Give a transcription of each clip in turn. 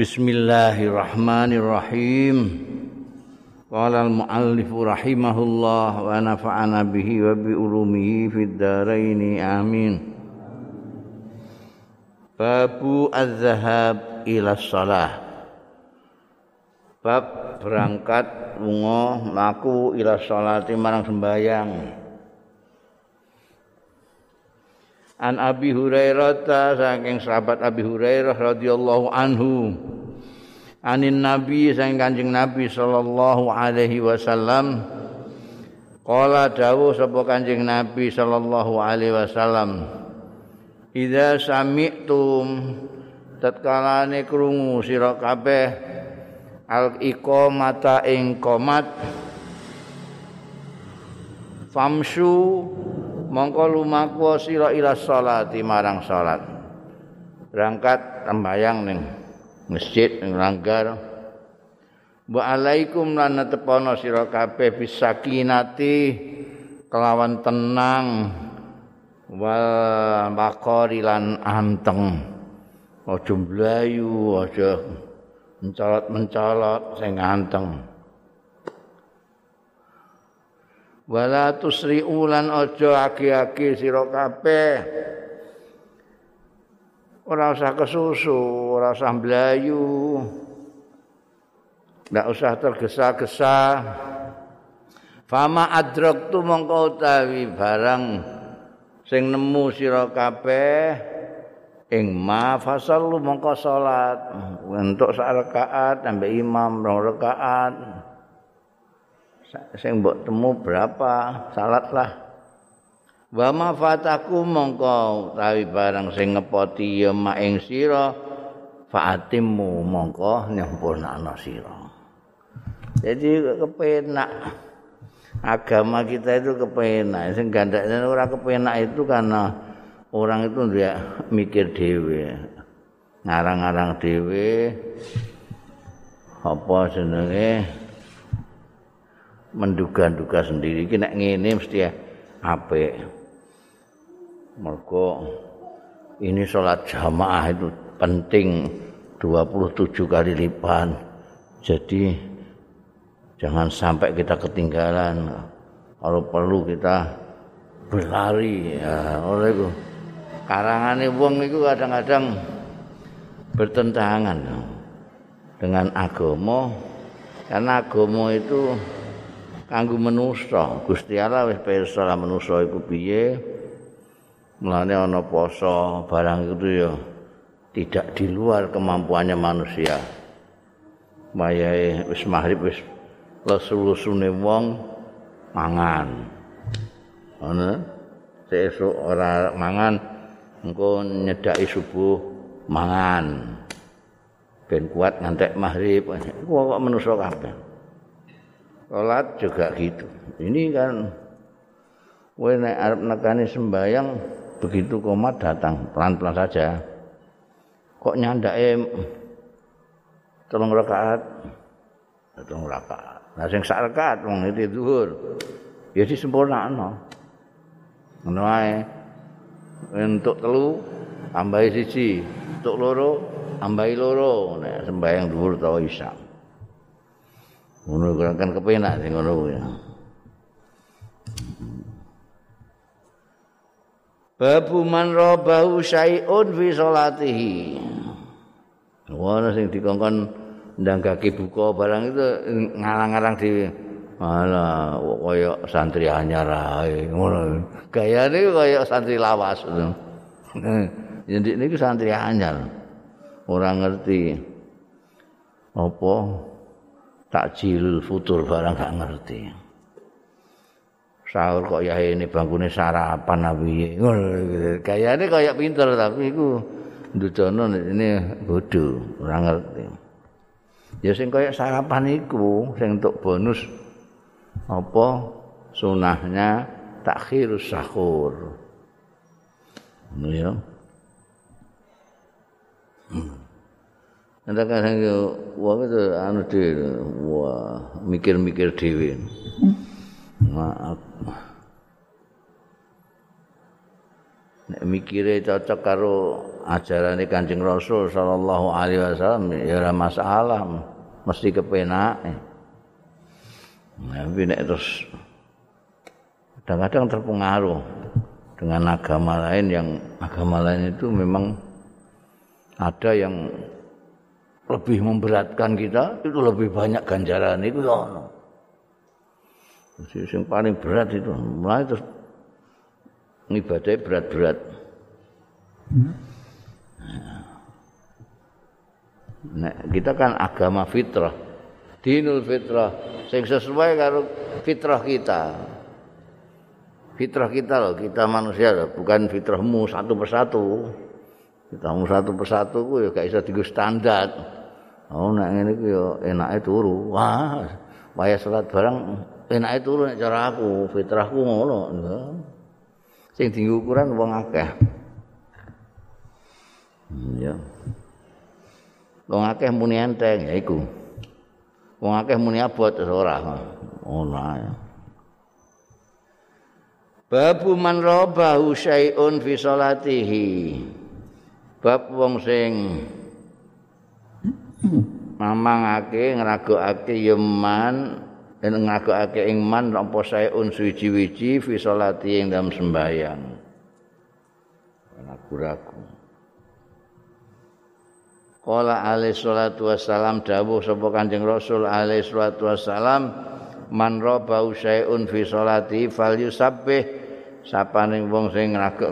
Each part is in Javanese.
Bismillahirrahmanirrahim. Qala al-muallif rahimahullah wa nafa'ana bihi wa bi ulumihi fid dharain amin. Babu az-zahab ila shalah. Bab berangkat lunga mlaku ila sholati marang sembayang. An Abi Hurairah saking sahabat Abi Hurairah radhiyallahu anhu. Anin Nabi saking Kanjeng Nabi sallallahu alaihi wasallam. Qala dawuh sapa Kanjeng Nabi sallallahu alaihi wasallam. Idza sami'tum tatkalane krungu sira kabeh al iqamata ing qomat famsu mongko lumaku sira ila salati marang salat berangkat tembayang ning masjid ning langgar wa alaikum lan tepono sira kabeh bisakinati kelawan tenang. Wal baqari lan anteng. Aja mlayu aja mencolot-mencolot sing anteng. Wala tusri ulan aja aki-aki sira kabeh ora usah kesusu ora usah mlayu. Ndak usah tergesa-gesa. Fama adraktu mongko utawi barang sing nemu sira kabeh ing ma fasal mongko salat. Untuk sak rakaat ambek imam rong rakaat sing mbok temu berapa? Salat lah wa fataku mongko tawi barang sing ngepoti ya mak ing sira faatimu mongko nyempurnakno sira. Jadi kepenak. Agama kita itu kepenak. Sing gandaknya ora kepenak itu karena orang itu dia mikir dhewe. Ngarang-ngarang dhewe. Apa jenenge? Menduga-duga sendiri. Iki nek ngene mesti apik. Mergo ini sholat jamaah itu penting 27 kali lipat. Jadi jangan sampai kita ketinggalan. Kalau perlu kita berlari ya oleh itu. Karangane wong itu kadang-kadang bertentangan dengan agama karena agama itu kanggo manusa. Gusti Allah wis pirsa lah manusa iku piye. Mulane ana poso barang itu ya tidak di luar kemampuannya manusia. Mayae wis maghrib wis lesu-lesune wong mangan. Ana sesuk ora mangan engko nyedaki subuh mangan. Ben kuat ngantek maghrib. Kok manusa kabeh. Salat juga gitu. Ini kan kowe nek arep nekani sembayang begitu komat datang pelan-pelan saja. Kok nyandake telung rakaat? Telung rakaat. Nah sing sak rakaat wong itu zuhur. Ya disempurnakno. Ngono ae. Untuk telu tambahi siji, untuk loro tambahi loro nek sembayang dhuwur utawa isya. ngono kan kepenak sing ngono ya. Babu man rabahu syai'un fi salatihi. Wong sing dikongkon ndang kaki buka barang itu ngarang-ngarang dhewe. Alah kaya santri anyar ae ngono. Gayane kaya santri lawas ngono. Jadi niku santri anyar. Ora ngerti apa takjil futur barang gak ngerti. Sahur kok ya ini bangkune sarapan nabi. Kayane kayak pinter tapi iku ndudono ini bodoh, ora ngerti. Ya sing kayak sarapan iku sing untuk bonus apa sunahnya takhirus sahur. Ya. Hmm. Nek kadang yo wong itu anu dhewe, wah mikir-mikir dhewe. Maaf. Nek mikire cocok karo ajarane Kanjeng Rasul sallallahu alaihi wasallam ya ora masalah mesti kepenak tapi nek terus kadang-kadang terpengaruh dengan agama lain yang agama lain itu memang ada yang lebih memberatkan kita itu lebih banyak ganjaran itu ya. Yang paling berat itu mulai terus ngibadai berat-berat. Nah, kita kan agama fitrah. Dinul fitrah sing sesuai karo fitrah kita. Fitrah kita loh, kita manusia loh, bukan fitrahmu satu persatu. Fitrahmu satu persatu ku ya gak bisa digo standar. Oh, nek ngene ku ya enake turu. Wah, waya salat bareng enake turu nek cara aku, fitrahku ngono. Sing dienggo ukuran wong akeh. Iya. Wong akeh muni enteng ya iku. Wong akeh muni abot ora. Ngono ae. Babu man robahu syai'un fi salatihi. Bab wong sing mamangake ngragokake ya man yen ngragokake ing man apa syai'un suci-wici fi salati ing dalam sembahyang. Ragu-ragu. Kala alaihi salatu wassalam dawuh sapa Kanjeng Rasul alaihi salatu wassalam man robahu syai'un fi salati falyusabbih sapane wong sing ngragok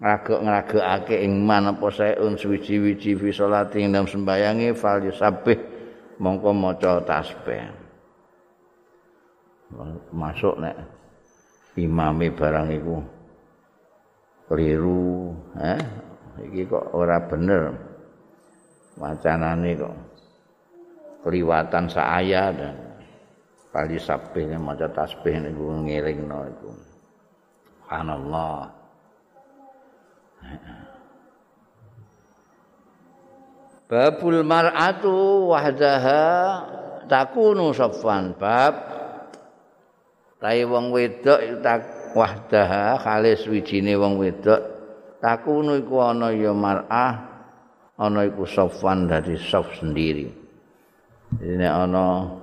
ngragok ngragokake ing man apa saeun suwi-wiji fi salati ing dalem sembayange fal yusabbih mongko maca tasbih masuk nek imame barang iku keliru eh? Iki kok ora bener? Wacanane kok keliwatan saaya dan kali sabih maca tasbih niku ngelingno iku. Subhanallah. Babul mar'atu wahdaha takunu saffan bab tai wong wedok tak wahdaha khalis wijine wong wedok. Takunu iku ana ya mar'ah ana iku saffan dadi saf sendiri. Ini ana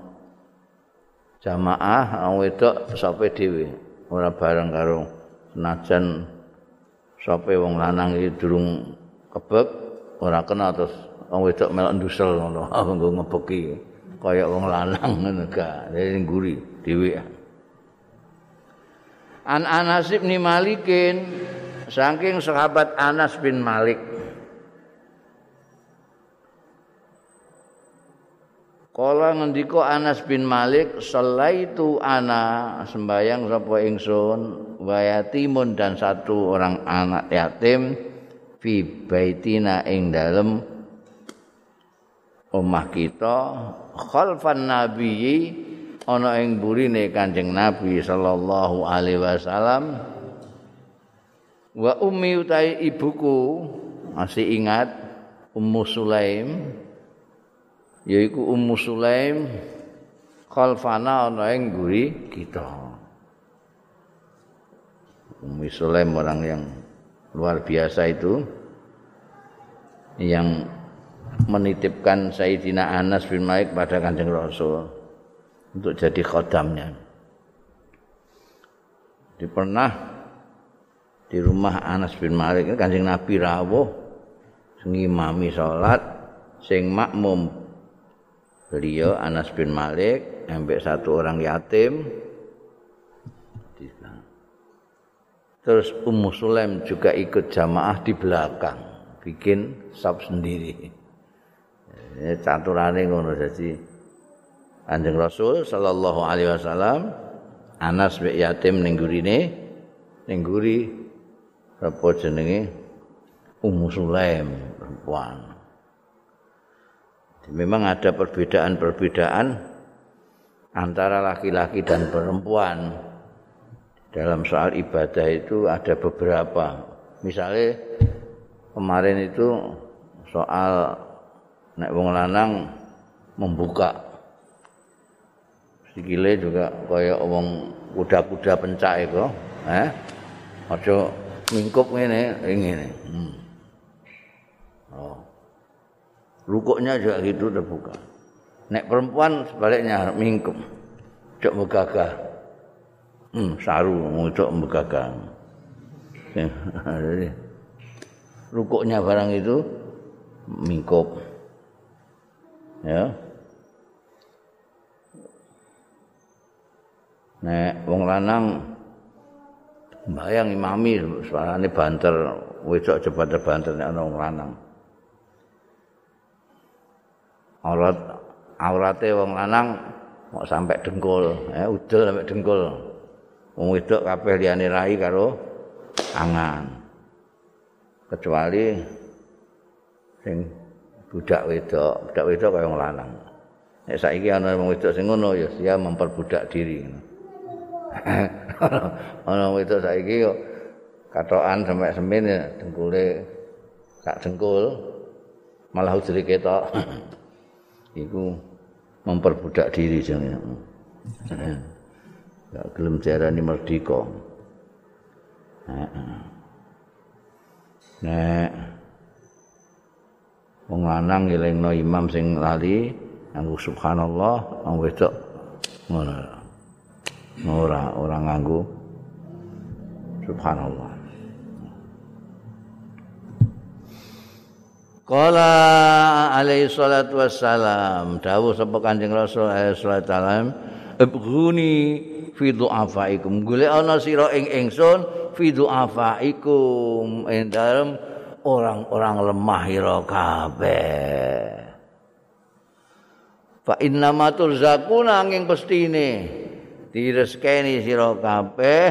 jamaah wong wedok sape dhewe? Ora bareng karo senajan sapa wong lanang iki durung kebek ora kena terus wong wedok melok ndusel ngono. Nggo ngebeki kaya wong lanang ngono ga dadi ngguri dhewe An Anas bin Malikin saking sahabat Anas bin Malik. Kala ngendika Anas bin Malik, "Sallaitu ana sembayang sapa ingsun wa yatimun dan satu orang anak yatim fi baitina ing dalem omah kita khalfan nabiyyi ana ing burine Kanjeng Nabi sallallahu alaihi wasallam wa ummi utai ibuku masih ingat Ummu Sulaim yaiku Ummu Sulaim khalfana ana ing guri kita. Ummu Sulaim orang yang luar biasa itu yang menitipkan Sayyidina Anas bin Malik pada Kanjeng Rasul untuk jadi khodamnya. Di pernah di rumah Anas bin Malik Kanjeng Nabi rawuh sing imami salat sing makmum. Beliau Anas bin Malik ambek satu orang yatim. Terus Ummu Sulaim juga ikut jamaah di belakang bikin sab sendiri. Ini caturane ngono jadi Anjing Rasul sallallahu alaihi wasallam Anas bin yatim ning gurine ning guri apa jenenge Ummu Sulaim perempuan. Memang ada perbedaan-perbedaan antara laki-laki dan perempuan. Dalam soal ibadah itu ada beberapa. Misalnya kemarin itu soal nek wong lanang membuka sikile juga kaya wong kuda-kuda pencak itu eh aja mingkup ngene ngene. Hmm. Oh. Rukuknya juga gitu terbuka. Nek perempuan sebaliknya mingkup. Cok megagah. Hmm, saru cok megagah. Rukuknya barang itu mingkup. Ya. Nek wong lanang Bayang imami suarane banter, wedok cepat banter nek ana wong lanang. Aurat aurate wong lanang mau sampai dengkul, ya udel sampai dengkul. Wong wedok kabeh liyane rai karo angan. Kecuali sing budak wedok, budak wedok kaya wong lanang. Nek saiki ana wong wedok sing ngono ya dia memperbudak diri. ana wedok saiki kok katokan sampai semin ya dengkule sak dengkul malah ujri ketok. Iku memperbudak diri jenenge gak gelem diarani merdeka. Nek wong lanang ngelingno imam sing lali nganggo subhanallah wong wedok ngono ora ora nganggo subhanallah. Kala alaihi salatu wassalam. Dawuh sapa Kanjeng Rasul alaihi salatu wassalam ibghuni fi du'afaikum. Golek ana sira ing ingsun fi du'afaikum. Ing dalem orang-orang lemah ira kabeh. Fa inna ma turzaquna angin pestine direskeni sira kabeh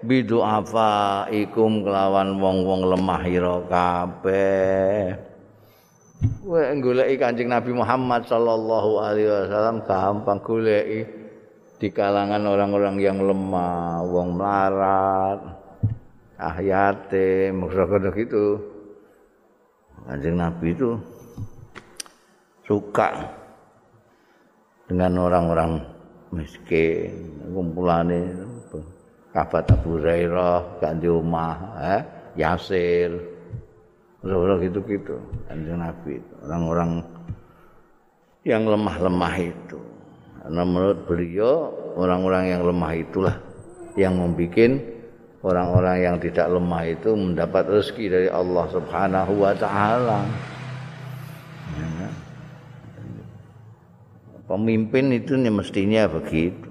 bidu afa ikum kelawan wong-wong lemah ira kabeh. Kowe goleki Kanjeng Nabi Muhammad sallallahu alaihi wasallam gampang goleki di kalangan orang-orang yang lemah wong melarat ah yatim maksudnya gitu. Kanjeng Nabi itu suka dengan orang-orang miskin kumpulane kabat Abu Hurairah ganti omah eh Yasir. Orang gitu-gitu kanjeng Nabi orang-orang yang lemah-lemah itu. Karena menurut beliau orang-orang yang lemah itulah yang membuat orang-orang yang tidak lemah itu mendapat rezeki dari Allah Subhanahu wa taala. Pemimpin itu mestinya begitu.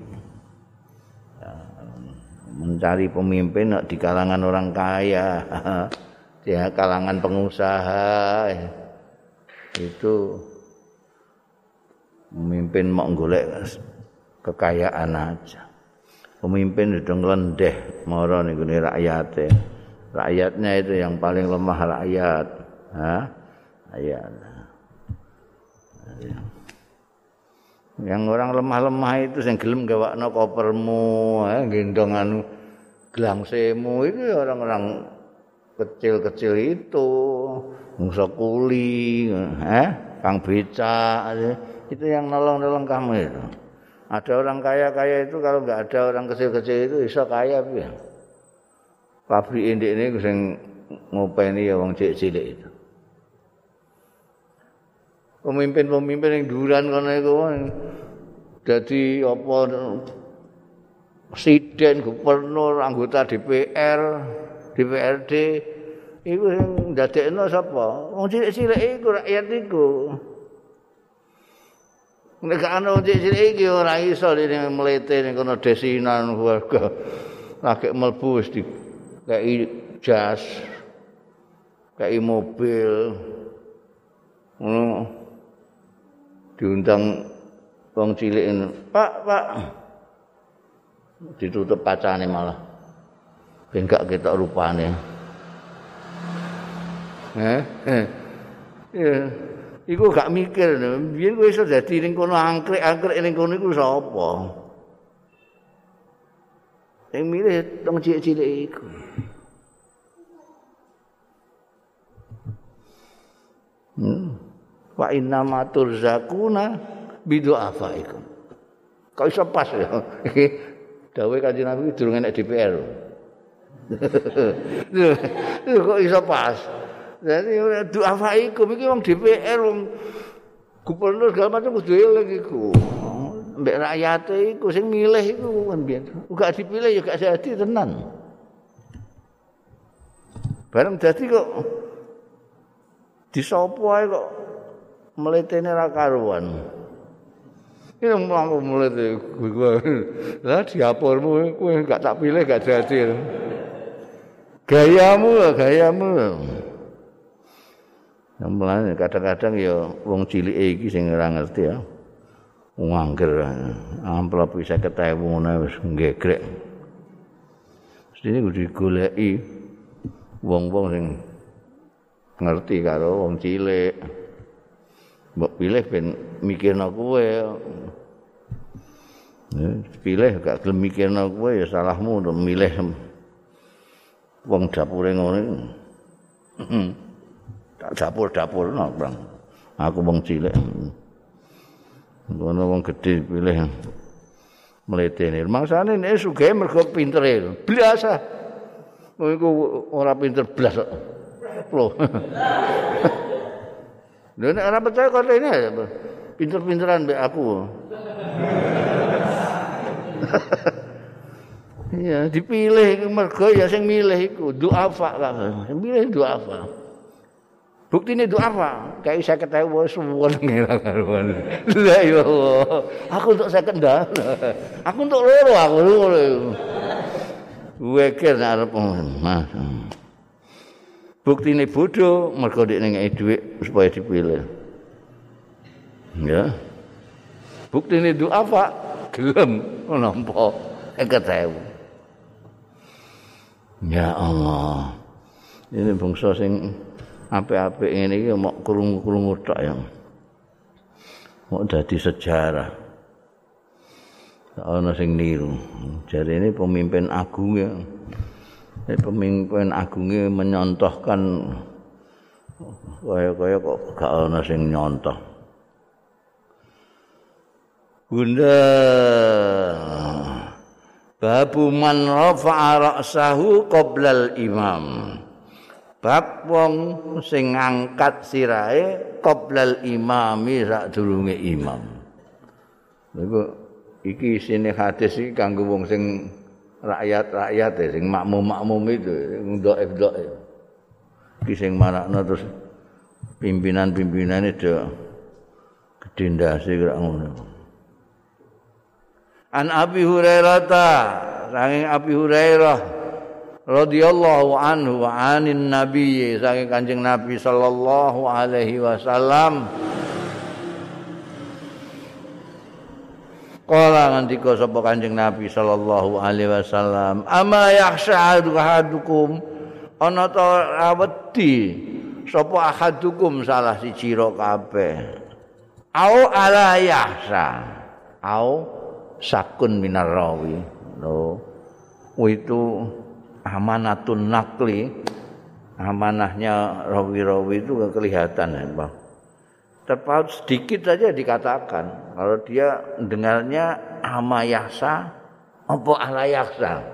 Mencari pemimpin di kalangan orang kaya di kalangan pengusaha itu pemimpin mau golek kekayaan aja. Pemimpin itu ngelendeh moro niku rakyatnya rakyatnya itu yang paling lemah rakyat. Ha? Rakyat yang orang lemah-lemah itu yang gelem gawakno kopermu eh gendong anu glangsemu itu orang-orang kecil-kecil itu. Musa kuli eh kang beca itu yang nolong-nolong kamu itu. Ada orang kaya-kaya itu kalau nggak ada orang kecil-kecil itu bisa kaya ya pabrik indik ini sing ngopeni ya wong cilik-cilik itu pemimpin-pemimpin yang duran kono iku dadi apa presiden, gubernur, anggota DPR, DPRD iku sing ndadekno sapa? Wong cilik-cilik iku rakyat iku. Nek gak ana wong cilik iki ora iso dene mlete ning kono desinan warga. Lagi mlebu wis di kayak jas, kayak mobil. Ngono. Diundang wong cilik Pak, Pak. Ditutup kacane malah. Ben gak ketok rupane. Eh, eh. Iku gak mikir, biyen kowe iso dadi ning kono angkrek-angkrek ning kono iku sapa? Sing milih wong cilik-cilik iku. Hmm. Wa inna ma turzakuna bidu afaikum iso pas ya dawe kanjeng Nabi durung enek DPR kok iso pas. Jadi doa faikum iki wong DPR wong gubernur segala macam kudu eling iku. Mbek rakyat iku sing milih iku kan biyen. Uga dipilih ya gak jadi tenan. Bareng dadi kok disopo ae kok mletene ra karuan. Ini mau mulai gue, lah diapormu, gue gak tak pilih gak jadi. Gayamu gayamu. Mulanya kadang-kadang ya wong cilik iki sing ora ngerti ya. Wong angger amplop bisa ketemu ngono wis nggegrek. Sini kudu digoleki wong-wong sing ngerti karo wong cilik. Mbok pilih ben mikirno kowe. pilih gak gelem mikirno kowe ya salahmu milih wong dapure ngono. tak dapur-dapur no, bang. Aku wong cilik. Ngono wong gedhe pilih mletene. Mangsane nek sugih mergo pintere. Biasa. Iku ora pinter blas kok. Lha nek ora percaya kok ini pinter-pinteran mbek aku. Iya, dipilih mergo ya sing milih iku duafa kan. Sing milih duafa. Bukti ini doa apa? Kayak saya ketahui semua ngira karuan. Lah ya Aku untuk saya kendal. Aku untuk loro aku loro. Wekir arep mas. Bukti ini bodoh, mereka nengah duit supaya dipilih. Ya. Bukti ini doa apa? Gelem, nampak. Saya ketahui. Ya Allah. Ini bangsa sing apik-apik ngene iki mok krungu-krungu tok ya. Mok dadi sejarah. Ana sing niru. Jare ini pemimpin agung ya. Ini pemimpin agungnya menyontohkan kaya-kaya kok gak ana sing nyontoh. Bunda Babu man rafa'a ra'sahu qoblal imam. bab wong sing ngangkat sirahe qoblal imami sadurunge imam. Niku iki isine hadis iki kanggo wong sing rakyat-rakyat e sing makmum-makmum itu ndok-ndok e. Iki sing manakno terus pimpinan-pimpinan itu gedendase kira ngono. An Abi Hurairah ta, saking Abi Hurairah radhiyallahu anhu wa anin nabi saking kanjeng nabi sallallahu alaihi wasallam Kala ngendika sapa Kanjeng Nabi sallallahu alaihi wasallam, "Ama yakhsha ahadukum ana ta awedi sapa ahadukum salah siji ro kabeh." Au ala yakhsha. Au sakun minar rawi. Lho. Itu amanatun nakli amanahnya rawi-rawi itu kelihatan Bang. Terpaut sedikit saja dikatakan kalau dia dengarnya amayasa apa alayaksa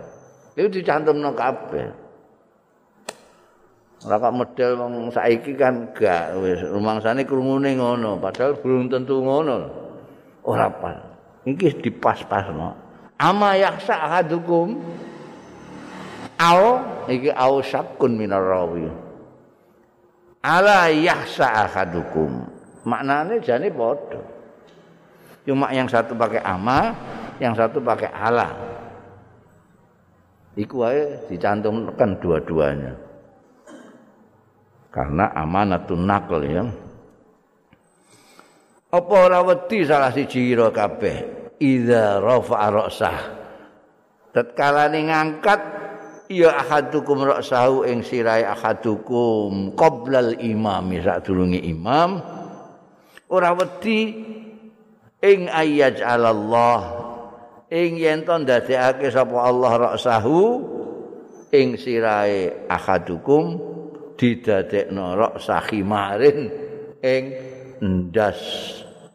itu dicantum no kabeh. Ora model wong saiki kan gak wis rumangsane krungune ngono padahal belum tentu ngono. Ora pas. Iki dipas-pasno. Amayaksa ahadukum au iki au syakun minar rawi ala yahsa ahadukum maknanya jane padha. Cuma yang satu pakai ama yang satu pakai ala. Iku wae dicantumkan dua-duanya. Karena amanatun naql ya. Apa ora wedi salah siji ira kabeh? Idza rafa'a ra'sah. Tatkala ngangkat ya ahadukum ra'sahu ing sirai ahadukum qoblal imam sadurunge imam ora wedi ing ayat Allah ing yen to ndadekake sapa Allah ra'sahu ing sirai ahadukum didadekno ra'sa khimarin ing ndas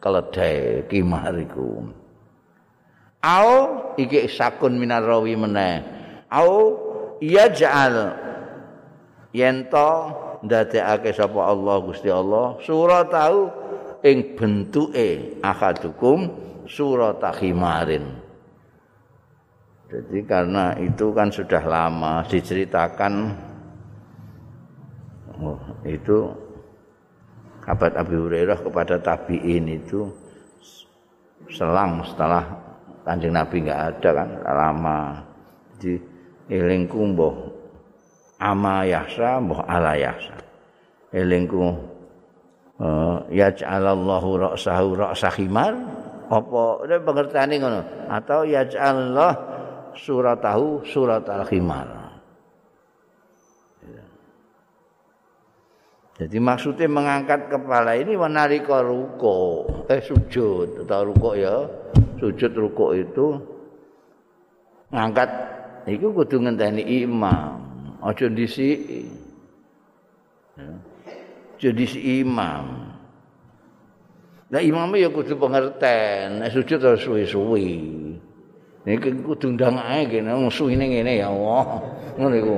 keledai kimariku. Au iki sakun minar rawi meneh. Au yaj'al yen to ndadekake sapa Allah Gusti Allah surat tahu ing bentuke akadukum surat khimarin. Jadi karena itu kan sudah lama diceritakan oh, itu kabar Abi Hurairah kepada tabiin itu selang setelah kanjeng Nabi nggak ada kan lama. Di elingku mbah ama yahsa mbah ala yahsa. Elingku uh, yaj'alallahu ra'sahu ra'sa khimar apa? Ini pengertiannya ngono. Atau yaj'allah suratahu surat al-khimar Jadi maksudnya mengangkat kepala ini menarika ruko, eh sujud. Atau ruko ya, sujud ruko itu. Ngangkat. Itu kudu ngenteni imam, aja disi. Jadi si imam. Nah imamnya ya kudu pengertian, nah, sujud harus suwi-suwi. Ini kudu ndang ae kene suwine ngene ya Allah. Iku.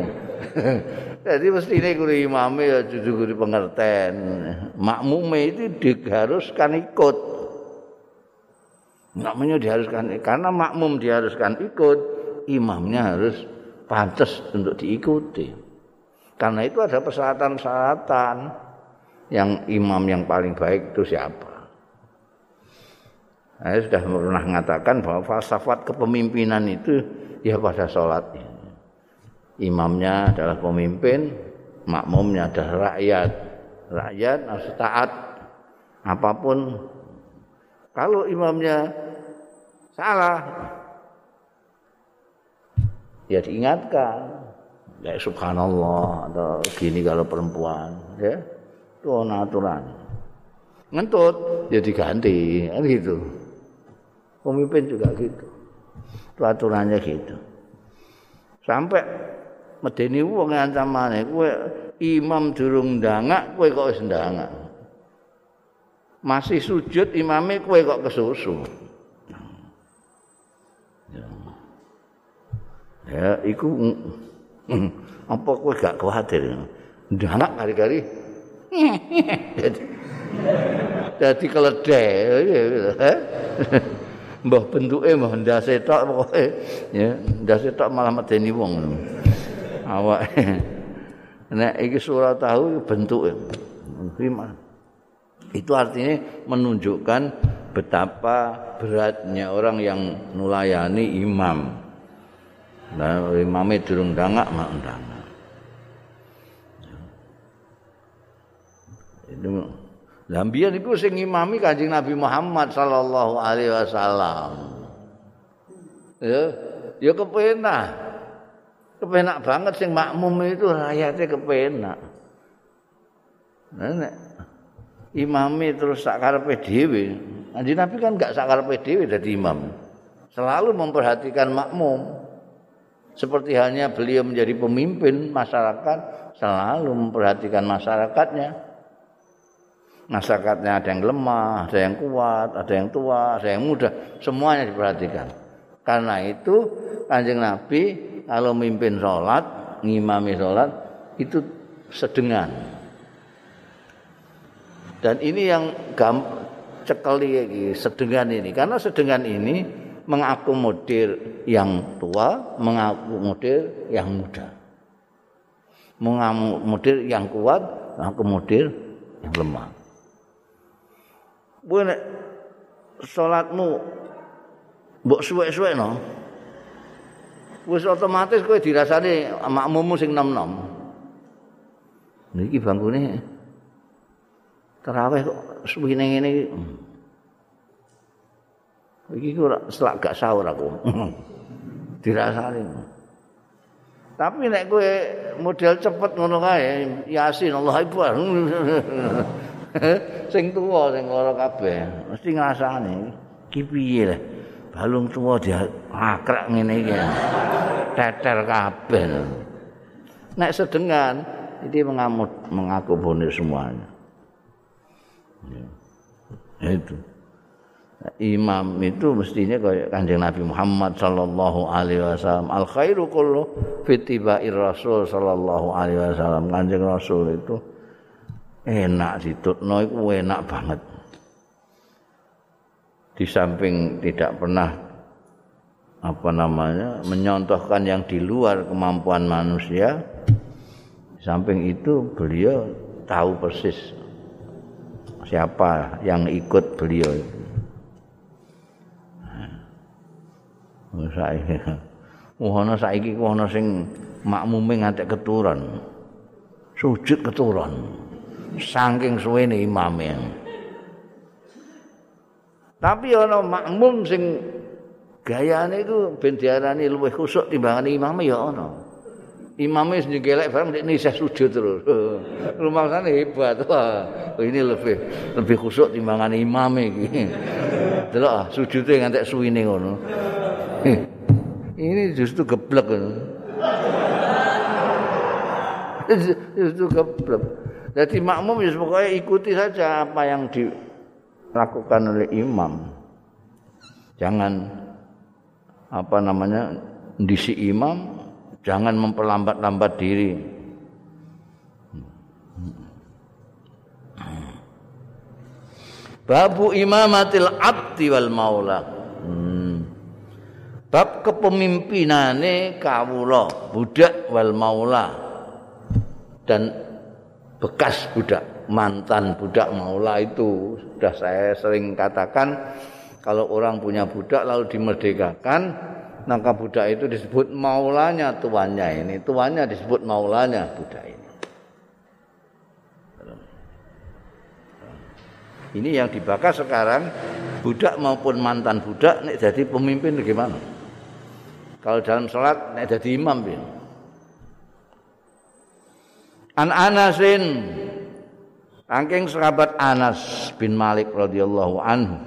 Jadi mesti ini guru imamnya ya jujur guru pengertian. Makmume itu diharuskan ikut. Makmumnya diharuskan karena makmum diharuskan ikut, imamnya harus pantas untuk diikuti. Karena itu ada persyaratan-persyaratan yang imam yang paling baik itu siapa. Saya sudah pernah mengatakan bahwa falsafat kepemimpinan itu ya pada sholatnya. imamnya adalah pemimpin, makmumnya adalah rakyat. Rakyat harus taat apa pun. Kalau imamnya salah, ya diingatkan. Ya subhanallah atau gini kalau perempuan, ya itu aturan. Ngentut, ya diganti, kan gitu. Pemimpin juga gitu. Itu aturannya gitu. Sampai medeni wong ancamane kowe imam durung ndangak kowe kok wis ndangak masih sujud imame kowe kok kesusu ya iku apa kowe gak kuatir ndangak kali-kali jadi keledai mbah bentuke mbah ndase tok pokoke ya ndase tok malah medeni wong. Awak. Nek iki surat tahu bentuk itu artinya menunjukkan betapa beratnya orang yang nulayani imam. Nah imamnya durung dangak mak dangak Lambian itu sing imami kanjeng Nabi Muhammad sallallahu alaihi wasallam. Ya, ya kepenak. kepenak banget sing makmum itu rakyatnya kepenak. Nah, imami terus sakar PDW. Nanti Nabi kan enggak sakar PDW dari imam. Selalu memperhatikan makmum. Seperti halnya beliau menjadi pemimpin masyarakat, selalu memperhatikan masyarakatnya. Masyarakatnya ada yang lemah, ada yang kuat, ada yang tua, ada yang muda, semuanya diperhatikan. Karena itu kanjeng Nabi kalau mimpin sholat, ngimami sholat, itu sedengan. Dan ini yang gam, cekeli sedengan ini. Karena sedengan ini mengakomodir yang tua, mengakomodir yang muda. Mengakomodir yang kuat, mengakomodir yang lemah. Boleh sholatmu mbok suwe-suwe no. wis otomatis kowe dirasani makmummu sing nom-nom. Niki bangkune terawih kok suwine ngene iki. Iki kok selak gak sahur aku. dirasani. Tapi nek kowe model cepet ngono kae, Yasin Allah Akbar. sing tuwa sing lara kabeh mesti ngrasani. Ki piye balung tuwa dia akrek ngene iki. Teter kabeh. Nek sedengan ini mengamut mengaku bonir semuanya. Ya. Itu. imam itu mestinya kayak kanjeng Nabi Muhammad sallallahu alaihi wasallam al khairu kullu fitibair rasul sallallahu alaihi wasallam kanjeng rasul itu enak ditutno iku enak banget di samping tidak pernah apa namanya menyontohkan yang di luar kemampuan manusia di samping itu beliau tahu persis siapa yang ikut beliau itu saiki. Wono saiki wono sing makmume ngantek keturun. Sujud keturun. Saking suwene imame. Tapi ana makmum sing gayane iku ben diarani luwih khusuk timbangane imame ya ana. Imame sing gelek bareng nek nisah sujud terus. Rumangsane hebat. Wah, ini lebih lebih khusuk timbangane imame iki. Delok sujude ngantek suwine ngono. ini justru geblek justru geblek jadi makmum ya pokoknya ikuti saja apa yang dilakukan oleh imam. Jangan apa namanya disi imam jangan memperlambat-lambat diri. Babu imamatil abdi wal maula. bab kepemimpinane kawula budak wal maula. Dan bekas budak mantan budak maula itu sudah saya sering katakan kalau orang punya budak lalu dimerdekakan maka budak itu disebut maulanya tuannya ini tuannya disebut maulanya budak ini ini yang dibakar sekarang budak maupun mantan budak nih jadi pemimpin bagaimana? Kalau dalam salat nek dadi imam piye? An Anasin Angking sahabat Anas bin Malik radhiyallahu anhu.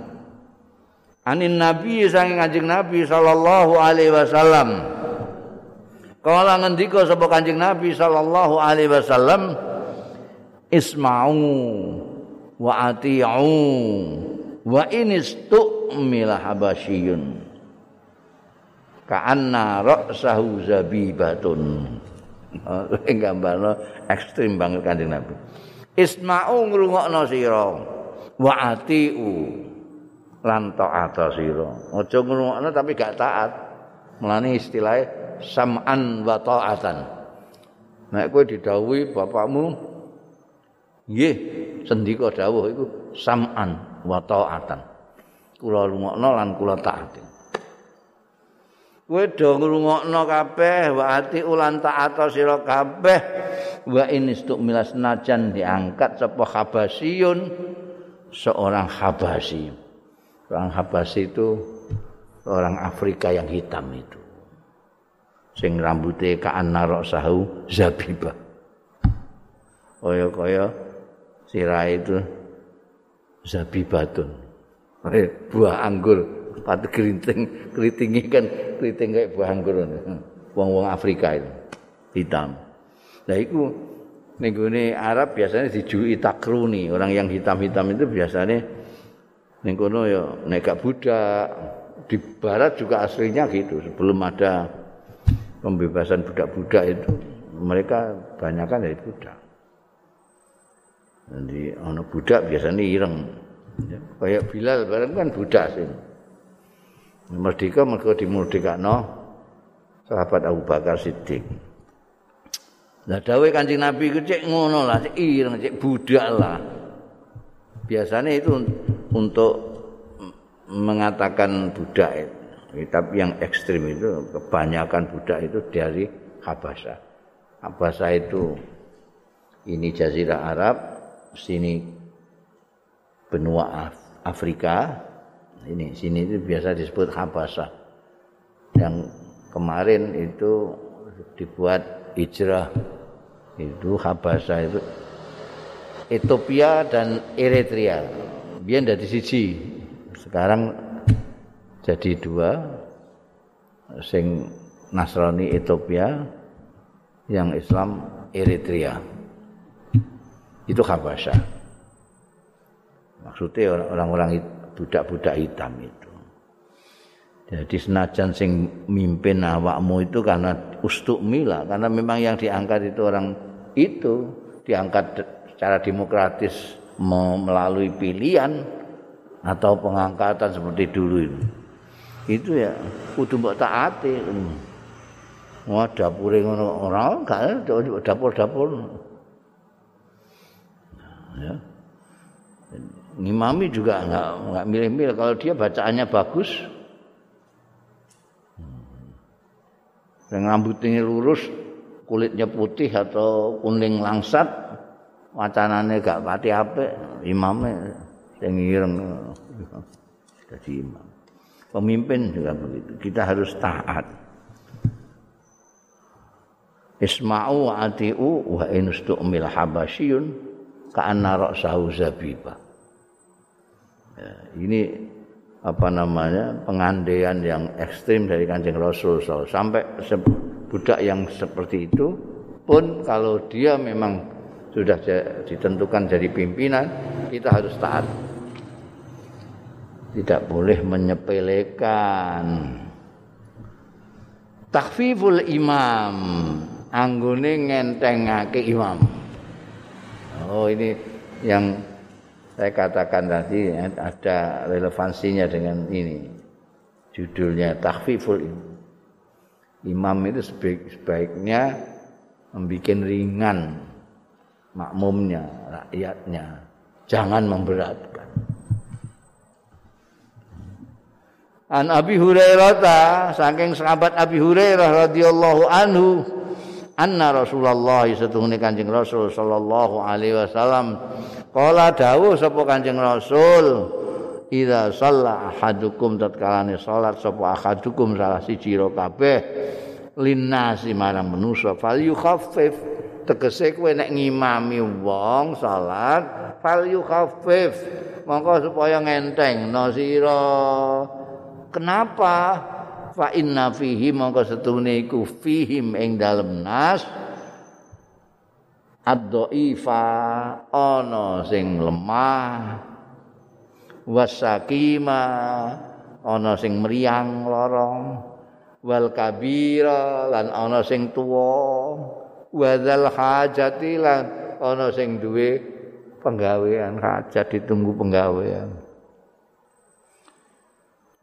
Anin Nabi saking Kanjeng Nabi sallallahu alaihi wasallam. Kala ngendika sapa Kanjeng Nabi sallallahu alaihi wasallam isma'u wa ati'u wa inistu milah habasyiyun. ka'anna ra'sahu zabibatun. Oh, gambarno ekstrim banget kanjeng Nabi. Isma'u ngrungokno sira wa atiu lan taat sira. Aja ngrungokno tapi gak taat. Mulane istilahnya sam'an wa ta'atan. Nek kowe didhawuhi bapakmu nggih sendika dawuh iku sam'an wa ta'atan. Kula rungokno lan kula taat. Kowe do ngrungokno kabeh wa ati ulan taat sira kabeh. Wa inistuk milas najan diangkat sapa habasiyun seorang habasi orang habasi itu orang Afrika yang hitam itu. Sing rambutnya kaan narok sahu zabiba kaya kaya sirah itu zabibatun. Buah anggur pati keriting keritingi kan keriting kayak buah anggur wong-wong Afrika itu. Hitam. Nah itu nih Arab biasanya dijui takruni. Orang yang hitam-hitam itu biasanya nih ya negak budak. Di barat juga aslinya gitu sebelum ada pembebasan budak-budak itu mereka banyakkan dari budak. Jadi anak budak biasanya ireng. Kayak Bilal bareng kan budak sih merdeka mereka dimerdekakno sahabat Abu Bakar Siddiq. Lah dawuh Kanjeng Nabi iku cek ngono lah, cek ireng, cek budak lah. Biasanya itu untuk mengatakan budak itu. Tapi yang ekstrim itu kebanyakan budak itu dari Habasah. Habasah itu ini jazirah Arab, sini benua Afrika, ini sini itu biasa disebut Habasah. Yang kemarin itu dibuat hijrah. Itu Habasah itu Ethiopia dan Eritrea. Biar dari siji sekarang jadi dua sing Nasrani Ethiopia yang Islam Eritrea. Itu Habasah. Maksudnya orang-orang budak-budak hitam itu. Jadi senajan sing mimpin awakmu itu karena ustuk mila, karena memang yang diangkat itu orang itu diangkat secara demokratis melalui pilihan atau pengangkatan seperti dulu itu. Itu ya kudu mbok taati. Wah dapure ngono ora gak dapur-dapur. Ya. Ngimami juga enggak enggak milih-milih kalau dia bacaannya bagus. Dan rambutnya lurus, kulitnya putih atau kuning langsat, wacanane gak pati apik, imamnya sing ireng jadi imam. Pemimpin juga begitu. Kita harus taat. Isma'u wa ati'u wa inustu'mil habasyun ka'anna ra'sahu zabiba. Ya, ini apa namanya pengandaian yang ekstrim dari kanjeng Rasul sampai budak yang seperti itu pun kalau dia memang sudah ditentukan jadi pimpinan kita harus taat. Tidak boleh menyepelekan. Takfiful imam anggone ngentengake imam. Oh ini yang saya katakan tadi ada relevansinya dengan ini. Judulnya takfiful imam. Itu sebaik, sebaiknya membuat ringan makmumnya rakyatnya. Jangan memberatkan. An Abi Hurairah saking sahabat Abi Hurairah radhiyallahu anhu anna Rasulullah setuhune Kanjeng Rasul sallallahu alaihi wasallam kala dawuh sapa Kanjeng Rasul idza shalla ahadukum tatkalane salat sapa ahadukum salah siji ro kabeh. Linnasi marang manusa fal yukhaffif. Tegese kowe nek ngimami wong salat fal yukhaffif. Mongko supaya ngenteng no sira. Kenapa? Fa inna fihi mongko setune iku fihim ing dalem nas ad-dhaifa ana sing lemah. Wasakima ana sing mriyang lorong. Wal kabira lan ana sing tuwa. Wadzal hajati lan ana sing duwe penggawean hajat ditunggu penggawean.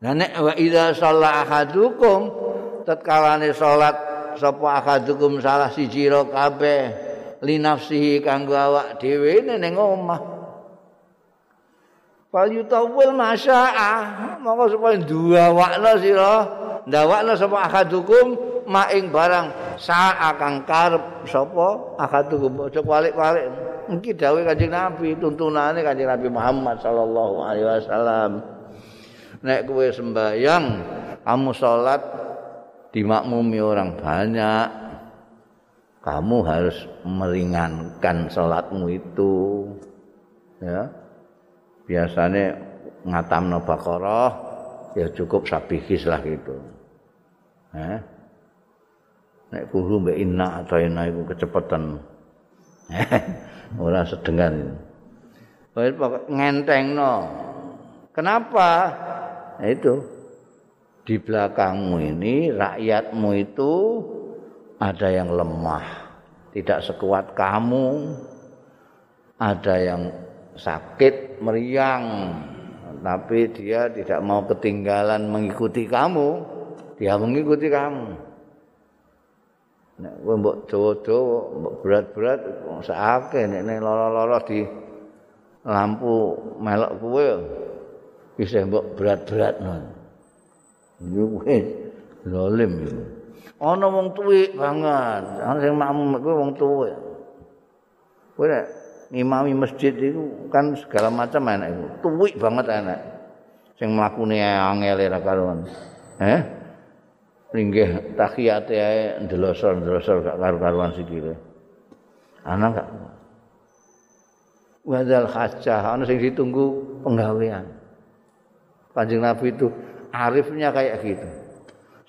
Nah nek wa idza shalla ahadukum tatkalane salat sapa ahadukum salah siji ro kabeh li nafsihi kanggo awak dhewe ning omah. Fal yutawil masya'a monggo supaya dua wakna sira ndawakna sapa ahadukum maing barang sa'a kang karep sapa ahadukum aja balik-balik. Iki dawuh Kanjeng Nabi tuntunane Kanjeng Nabi Muhammad sallallahu alaihi wasallam. nek kowe sembahyang kamu salat dimakmumi orang banyak kamu harus meringankan salatmu itu. Ya. Biasanya ngatam bakoroh ya cukup sabihis lah gitu. Eh? nek kuhu mbak inna atau inna itu kecepatan. Orang sedengan ngenteng no kenapa? Nah, itu. Di belakangmu ini rakyatmu itu ada yang lemah, tidak sekuat kamu, ada yang sakit, meriang, tapi dia tidak mau ketinggalan mengikuti kamu, dia mengikuti kamu. Nek kowe mbok dawa-dawa, mbok berat-berat sakake nek lara-lara di lampu melok kowe bisa mbok berat-berat no. Yo wis zalim iku. Ana wong tuwek banget, ana sing makmum kuwi wong tuwek. Kowe nek ngimami masjid itu kan segala macam enak iku. Tuwek banget enak. Sing mlakune angel ra karuan. Eh? Ringgih tahiyate ae ndelosor-ndelosor gak karu-karuan sikile. Ana gak? Wadal khacah, ana sing ditunggu penggawean. Kanjeng Nabi itu arifnya kayak gitu.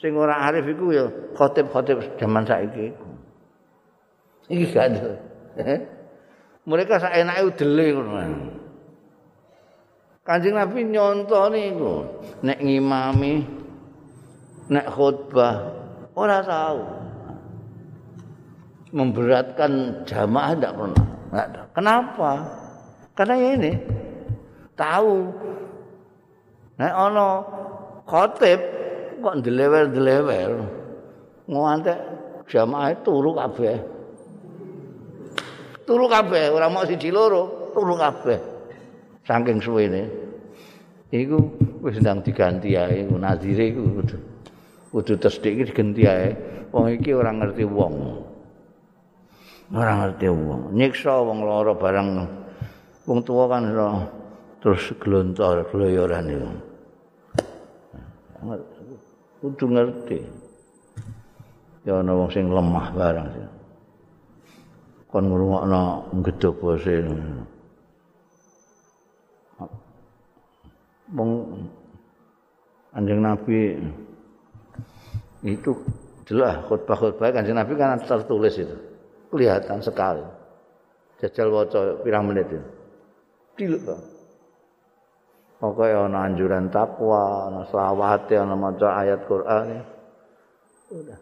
Sing ora arif iku ya khotib-khotib zaman saiki iku. Iki gak ada. Eh? Mereka saenake udele ngono. Kanjeng Nabi nyontoh niku nek ngimami nek khutbah ora tahu. Memberatkan jamaah tidak pernah. Kenapa? Karena ini tahu nek ana khotib kok ndelewer-ndelewer ngantek jamaah turu kabeh. Turu kabeh, ora mau siji loro, turu kabeh. Saking suwene. Iku wis ndang diganti ae nazire iku kudu. Tesdik diganti ae. Wong iki ora ngerti wong. Ora ngerti wong. Nyiksa wong lara barang wong tuwa kan terus glontor gloyoran iku. Kudu ngerti. Ya ana wong sing lemah barang sih. kon ngrungokno gedhe bose mong anjing nabi itu jelas khutbah-khutbah kanjeng nabi kan tertulis itu. Kelihatan sekali. Jajal waca pirang menit itu. Diluk pokoknya ana anjuran takwa ana selawat ana maca ayat Quran udah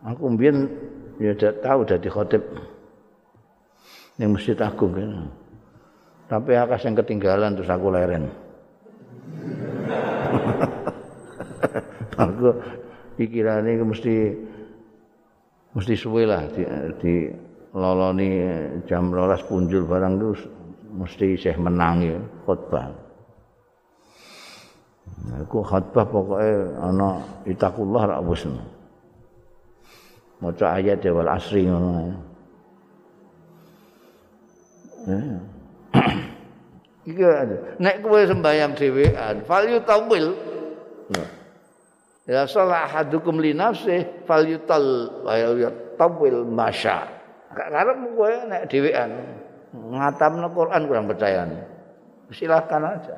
Aku mbiyen ya dak tahu dadi khotib ning Masjid Agung kan. Tapi akas yang ketinggalan terus aku leren. aku pikirane mesti mesti suwe lah di, di loloni jam rolas punjul barang itu mesti isih menang ya khotbah. Aku khotbah pokoknya ana itakullah rak wis. maca ayat wal asri ngono. Iki nek kowe sembayang dhewean, fal yutawil. Ya salah hadukum li nafsi fal yutal wa yutawil masya. Karep kowe nek dhewean ngatamno Quran kurang percaya. Silahkan aja.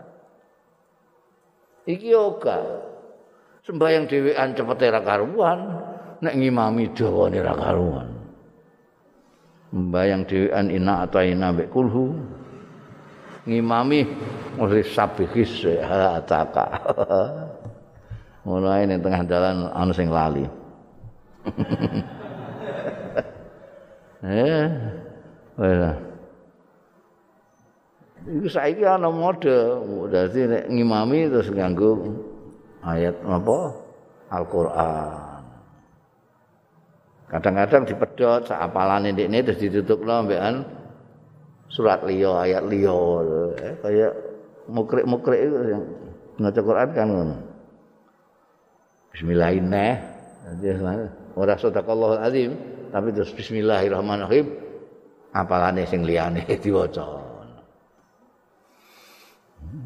Iki yoga. Sembayang dhewean cepet ra karuan. nek ngimami dawane ra karuan. Mbayang dhewean ina ataina mbek kulhu. Ngimami mesti sabihis ataka. Mulai ning tengah dalan ana sing lali. eh, wala. Iku saiki ana mode, dadi nek ngimami terus nganggo ayat apa? Al-Qur'an. Kadang-kadang dipedot saapalane ndekne terus ditutupno mbekan surat liya ayat liya eh, kaya mukrik-mukrik maca Quran kan ngono. Bismillahirrahmanirrahim. Ora sadaqallahu azim, tapi terus bismillahirrahmanirrahim. Apalane sing liyane diwaca.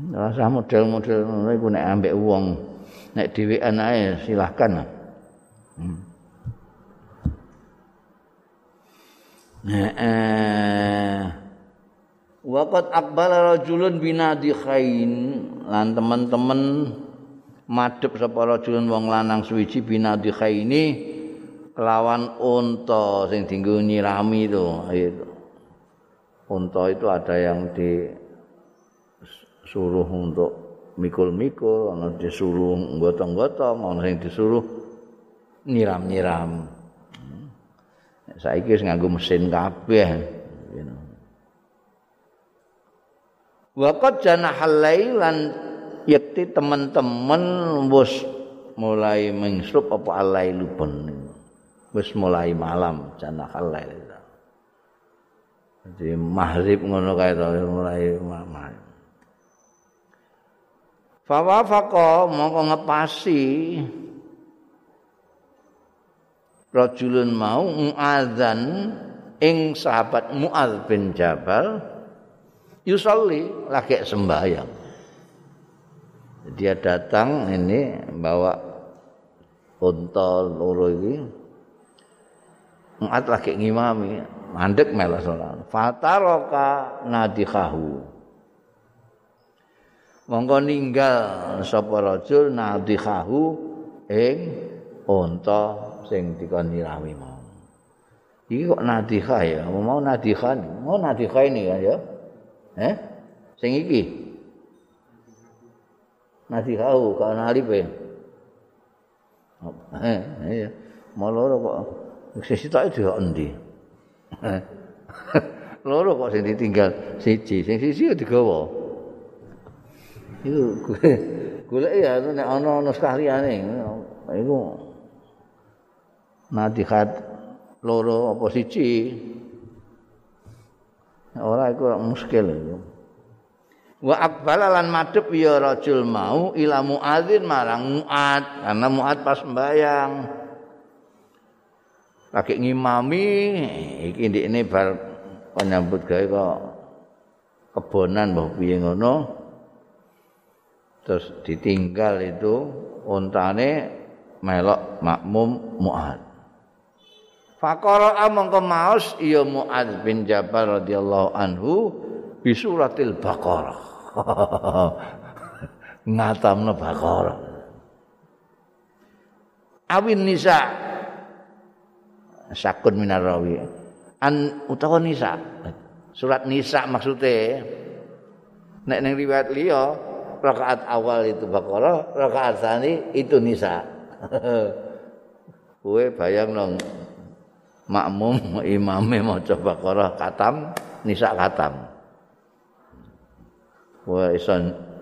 Rasa model-model ngono iku nek ambek wong nek dhewean ae silahkan. Hmm. Heeh. Waqat aqbala rajulun binadi khain lan teman-teman madhep sapa rajulun wong lanang suwiji binadi khaini kelawan unta sing dienggo nyirami itu. Unta itu ada yang disuruh untuk mikul-mikul, ana disuruh gotong-gotong, ana sing disuruh nyiram-nyiram. saiki wis nganggo mesin kabeh Waqat janahal lailan yakti teman-teman wis mulai mengsrup apa alailu ben. Wis mulai malam janahal lail jadi maghrib ngono kae to mulai malam Fawafaqa mongko ngepasi. Rajulun mau muadzan ing sahabat Muaz bin Jabal yusolli lagi sembahyang. Dia datang ini bawa unta loro ini Muaz lagi ngimami mandek melas salat. Fataroka nadikahu monggo ninggal sapa rajul nadikahu ing unta sing dikon nyirami mau. Iki kok nadikha ya, mau nadikha, mau nadikha ini kan ya. Eh? Sing iki. Nasi kau kau nalip eh. Iya. Mau loro kok. Sisi tak itu endi. Eh. loro kok sing ditinggal siji, sing sisi digawa. Iku golek ya nek ana ana sekaliane. Iku nadihat loro apa siji. Ora iku muskil iku. wa aqbala lan madhep ya rajul mau ila muadzin marang muad karena muad pas sembayang lagi ngimami iki ndekne bar penyambut gawe kok kebonan mbah piye ngono terus ditinggal itu ontane melok makmum muad Fakara among kemaus iya Muad bin Jabal radhiyallahu anhu bi suratil Baqarah. ngatamna Baqarah. Awin nisa sakun minar rawi. An utawa nisa. Surat nisa maksudnya nek ning riwayat liya rakaat awal itu Baqarah, rakaat sani itu nisa. Kowe bayang nang makmum imame maca Baqarah katam, nisa katam. Wah iso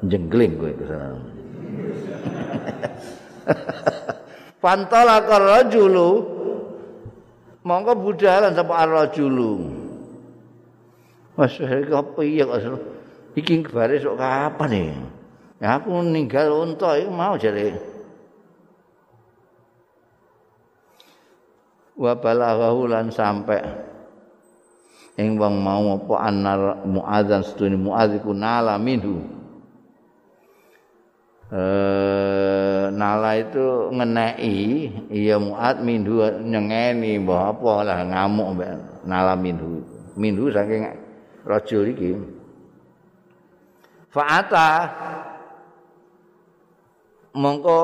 jengling kowe ke sana. Pantala karajulu mongko budalan sapa arrajulu. Wes iki piye kok iki bare sok kapan nih? Ya aku ninggal unta iku mau jare. Wa balaghahu lan sampai ing wong mau apa anar muadzan sedune muadz iku nala minhu. Eh nala itu ngeneki iya muad minhu nyengeni mbah apa lah ngamuk mbak nala minhu. Minhu saking rajul iki. Fa'ata mongko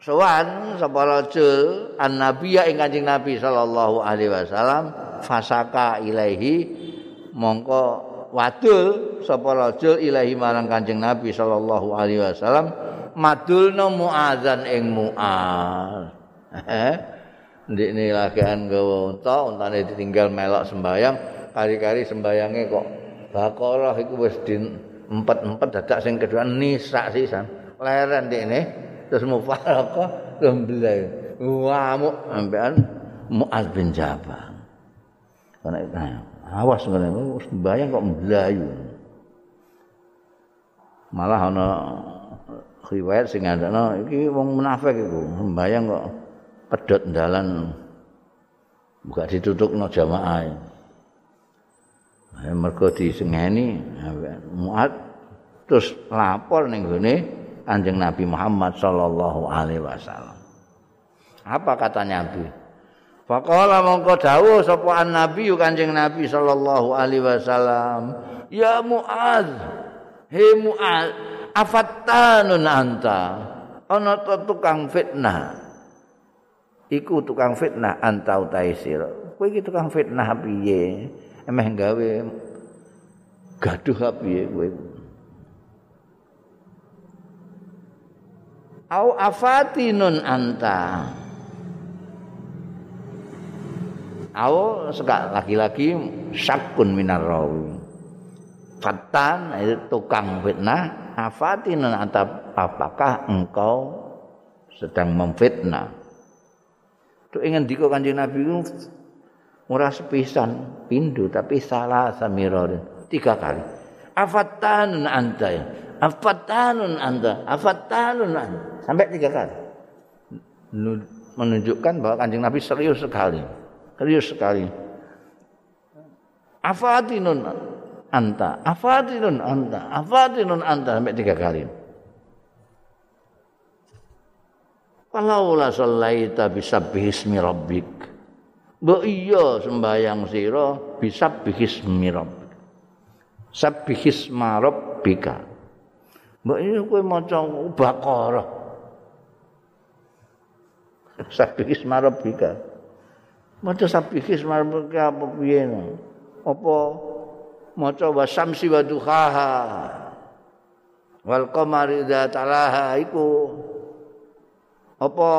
sowan sapa rajul annabiya ing kanjeng nabi sallallahu alaihi wasallam fasaka ilaihi mongko wadul sapa rajul ilahi marang Kanjeng Nabi sallallahu alaihi wasallam madulna muadzan ing muaz ndekne lagian gawa unta untane ditinggal melok sembayang kari-kari sembayange kok Baqarah iku wis di empet-empet dadak sing kedua nisa sisan leren ndekne terus mufaraka lembelai ngamuk ambean Muaz bin Jabal Karena itu, awas ngene sembayang kok mlayu. Malah ana riwayat sing ngandakno iki wong munafik iku sembayang kok pedhot dalan buka ditutukno jamaah. Mergo disengeni muat terus lapor ning gone Kanjeng Nabi Muhammad sallallahu alaihi wasallam. Apa kata Nabi? Faqala mongko dawuh sapa nabi Kanjeng Nabi sallallahu alaihi wasallam, "Ya Muaz, he Muaz, afattanun anta?" Ana tukang fitnah. Iku tukang fitnah anta utahe sira. Kowe iki tukang fitnah piye? Emeh gawe gaduh piye kowe? Au afatinun anta? Au seka lagi-lagi syakun minar rawi. Fatan itu tukang fitnah. Afatin atap apakah engkau sedang memfitnah? Itu ingin diko kanjeng Nabi murah sepisan pindu tapi salah samirorin tiga kali. Afatanun anta. Afatanun anta. Afatanun anta. Sampai tiga kali. Menunjukkan bahwa kanjeng Nabi serius sekali. serius sekali. Afatinun anta, afatinun anta, afatinun anta sampai tiga kali. Kalau la sallaita bisa bihismi rabbik. Mbok iya sembayang sira bisa bihismi rabbik. Sabbihisma rabbika. Mbok iya kowe maca Baqarah. Sabbihisma rabbika. Maca sabihis marbuka apa piye Apa? Maca wasamsi wa duhaha wal qamari idza talaha iku. Apa?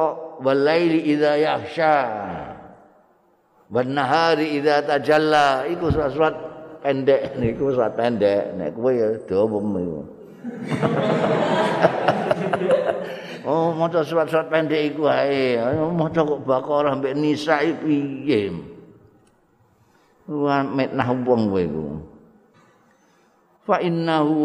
Walaili idza yahsha. Wan nahari idza tajalla. Iku surat pendek niku surat pendek. Nek kowe ya dawa iku Oh, maca surat-surat pendek iku ae. Maca kok Baqarah mbek Nisa piye? Wa metnah wong kowe iku. Fa innahu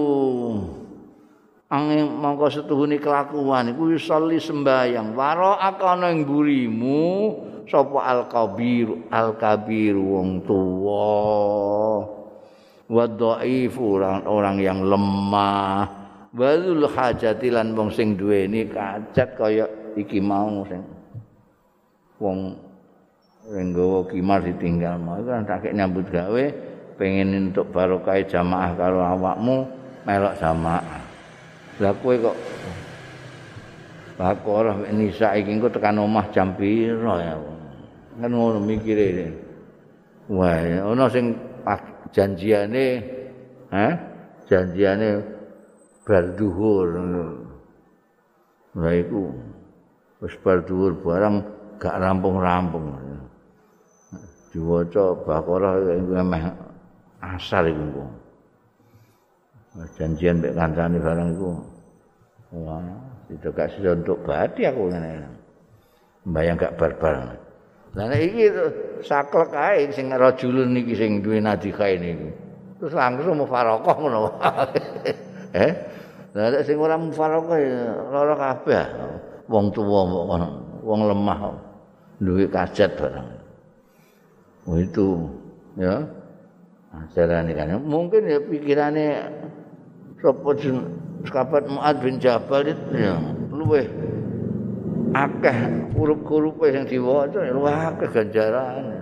angin mongko setuhune kelakuan iku yusolli sembayang waro akana ing burimu sapa al kabir al kabir wong tuwa wa orang, orang yang lemah. Walul hajati lan wong sing duweni kajat kaya iki mau sing wong nggawa kimar ditinggal mau. Kan tak nyambut gawe pengen untuk barokah jamaah karo awakmu melok jamaah. Lah kowe kok Bakor nisa iki engko tekan omah jam piro ya? Kan ngono mikire. Wah ana sing janjiane ha janjiane bar dhuwur Lah iku wis bar dhuwur barang gak rampung-rampung. Diwaca Baqarah emeh asar iku. Janjian mek kancane barang iku. Wah, itu gak sida untuk badi aku ngene. Mbayang gak barbar. Lah nek iki saklek ae sing rajulun iki sing duwe nadika ini. Terus langsung mufarokoh ngono. eh Lah nek sing ora mufaraqah ya lara kabeh. Wong tuwa wong lemah duwe kajat barang. Oh itu ya. Ajaran kan mungkin ya pikirane sapa sahabat Muad bin Jabal itu ya luweh akeh huruf-hurufe sing diwaca luweh akeh ganjarane.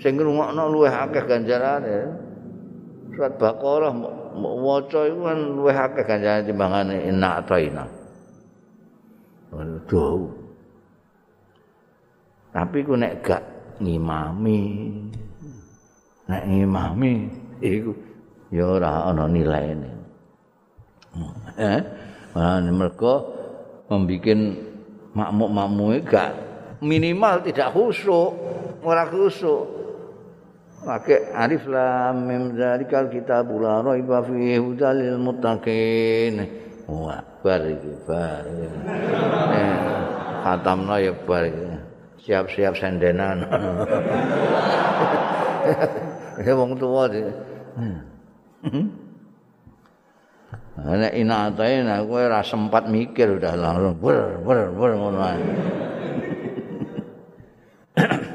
Sing ngrungokno luweh akeh ganjarane. Surat Baqarah maca iku kan luwih akeh ganjaran timbangane inna ataina. Waduh. Tapi ku nek gak ngimami. Nek ngimami iku ya ora ana nilaine. Eh, mana mereka makmuk-makmuk gak minimal tidak khusyuk, ora khusyuk. pakai alif lam mim zalikal kitabul la raiba fihi hudal lil muttaqin. Wah bar iki bar eh, khatamna ya bar siap-siap sendenan. Ya wong tuwa di Ana ina atae nah kowe ora sempat mikir udah langsung ber ber ber ngono ae.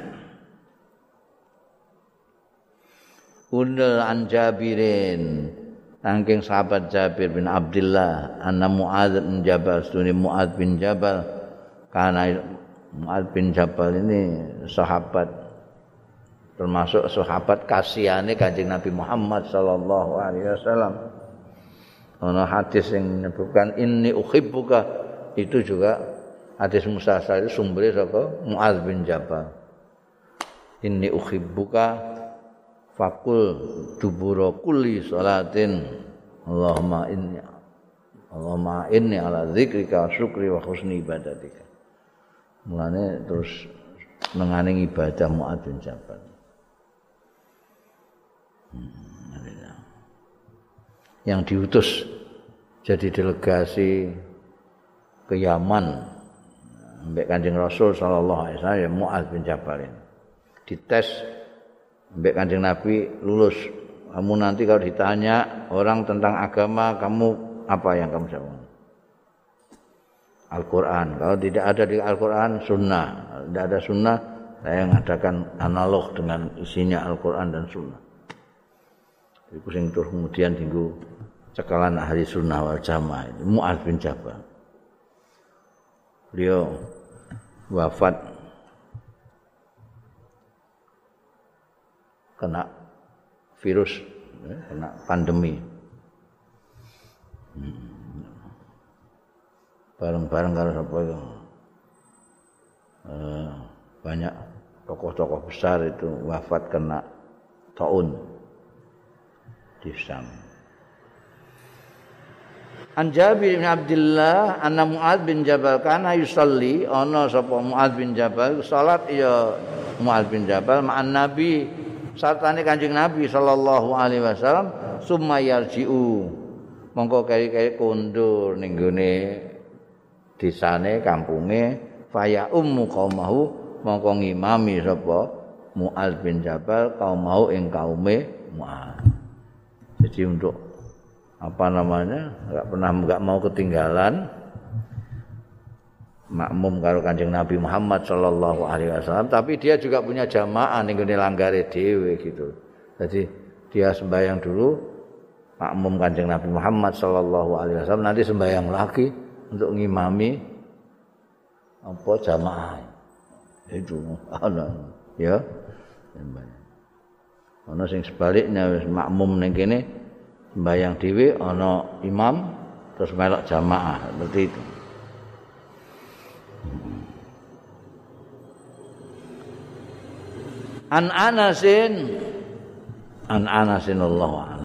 undel an Jabirin saking sahabat Jabir bin Abdullah anna Muadz bin Jabal sunni Muadz bin Jabal karena Muadz bin Jabal ini sahabat termasuk sahabat kasihane Kanjeng Nabi Muhammad sallallahu alaihi wasallam ana hadis yang menyebutkan inni uhibbuka. Itu juga hadis Musa itu sumbernya saka Muadz bin Jabal. Inni uhibbuka fakul dubura kulli salatin. Allahumma inni Allahumma inni ala zikrika syukri wa husni ibadatika. Mulane terus menganing ibadah Mu'ad bin Jabal yang diutus jadi delegasi ke Yaman sampai kanjeng Rasul Sallallahu Alaihi Wasallam Mu'ad bin Jabal ini dites Mbak Kanjeng Nabi lulus. Kamu nanti kalau ditanya orang tentang agama, kamu apa yang kamu jawab? Al-Quran. Kalau tidak ada di Al-Quran, sunnah. Tidak ada sunnah, saya mengadakan analog dengan isinya Al-Quran dan sunnah. Jadi pusing terus kemudian tinggu cekalan hari sunnah wal jamaah. Mu'ad bin Jabal. Beliau wafat kena virus, ya, kena pandemi. Bareng-bareng kalau siapa itu eh, banyak tokoh-tokoh besar itu wafat kena taun. di Sam. An Jabir bin Abdullah anna Muad bin Jabal kana yusalli ana sapa Muad bin Jabal salat ya Muad bin Jabal ma'an Nabi sartane Kanjeng Nabi sallallahu alaihi wasallam summa yarji'u mongko keri-keri kondur ning gone desane kampunge faya ummu qaumahu mongko ngimami sapa Muad bin Jabal kaum mau ing kaume Muad. Jadi untuk apa namanya? Nggak pernah nggak mau ketinggalan. Makmum karo kanjeng Nabi Muhammad Shallallahu Alaihi Wasallam. Tapi dia juga punya jamaah nih gini langgare dewe gitu. Jadi dia sembahyang dulu makmum kanjeng Nabi Muhammad Shallallahu Alaihi Wasallam. Nanti sembahyang lagi untuk ngimami apa jamaah. Itu ya. Ana sing sebaliknya makmum ning kene sembahyang dhewe ana imam terus melok jamaah seperti itu? An Anasin An Anasin Allah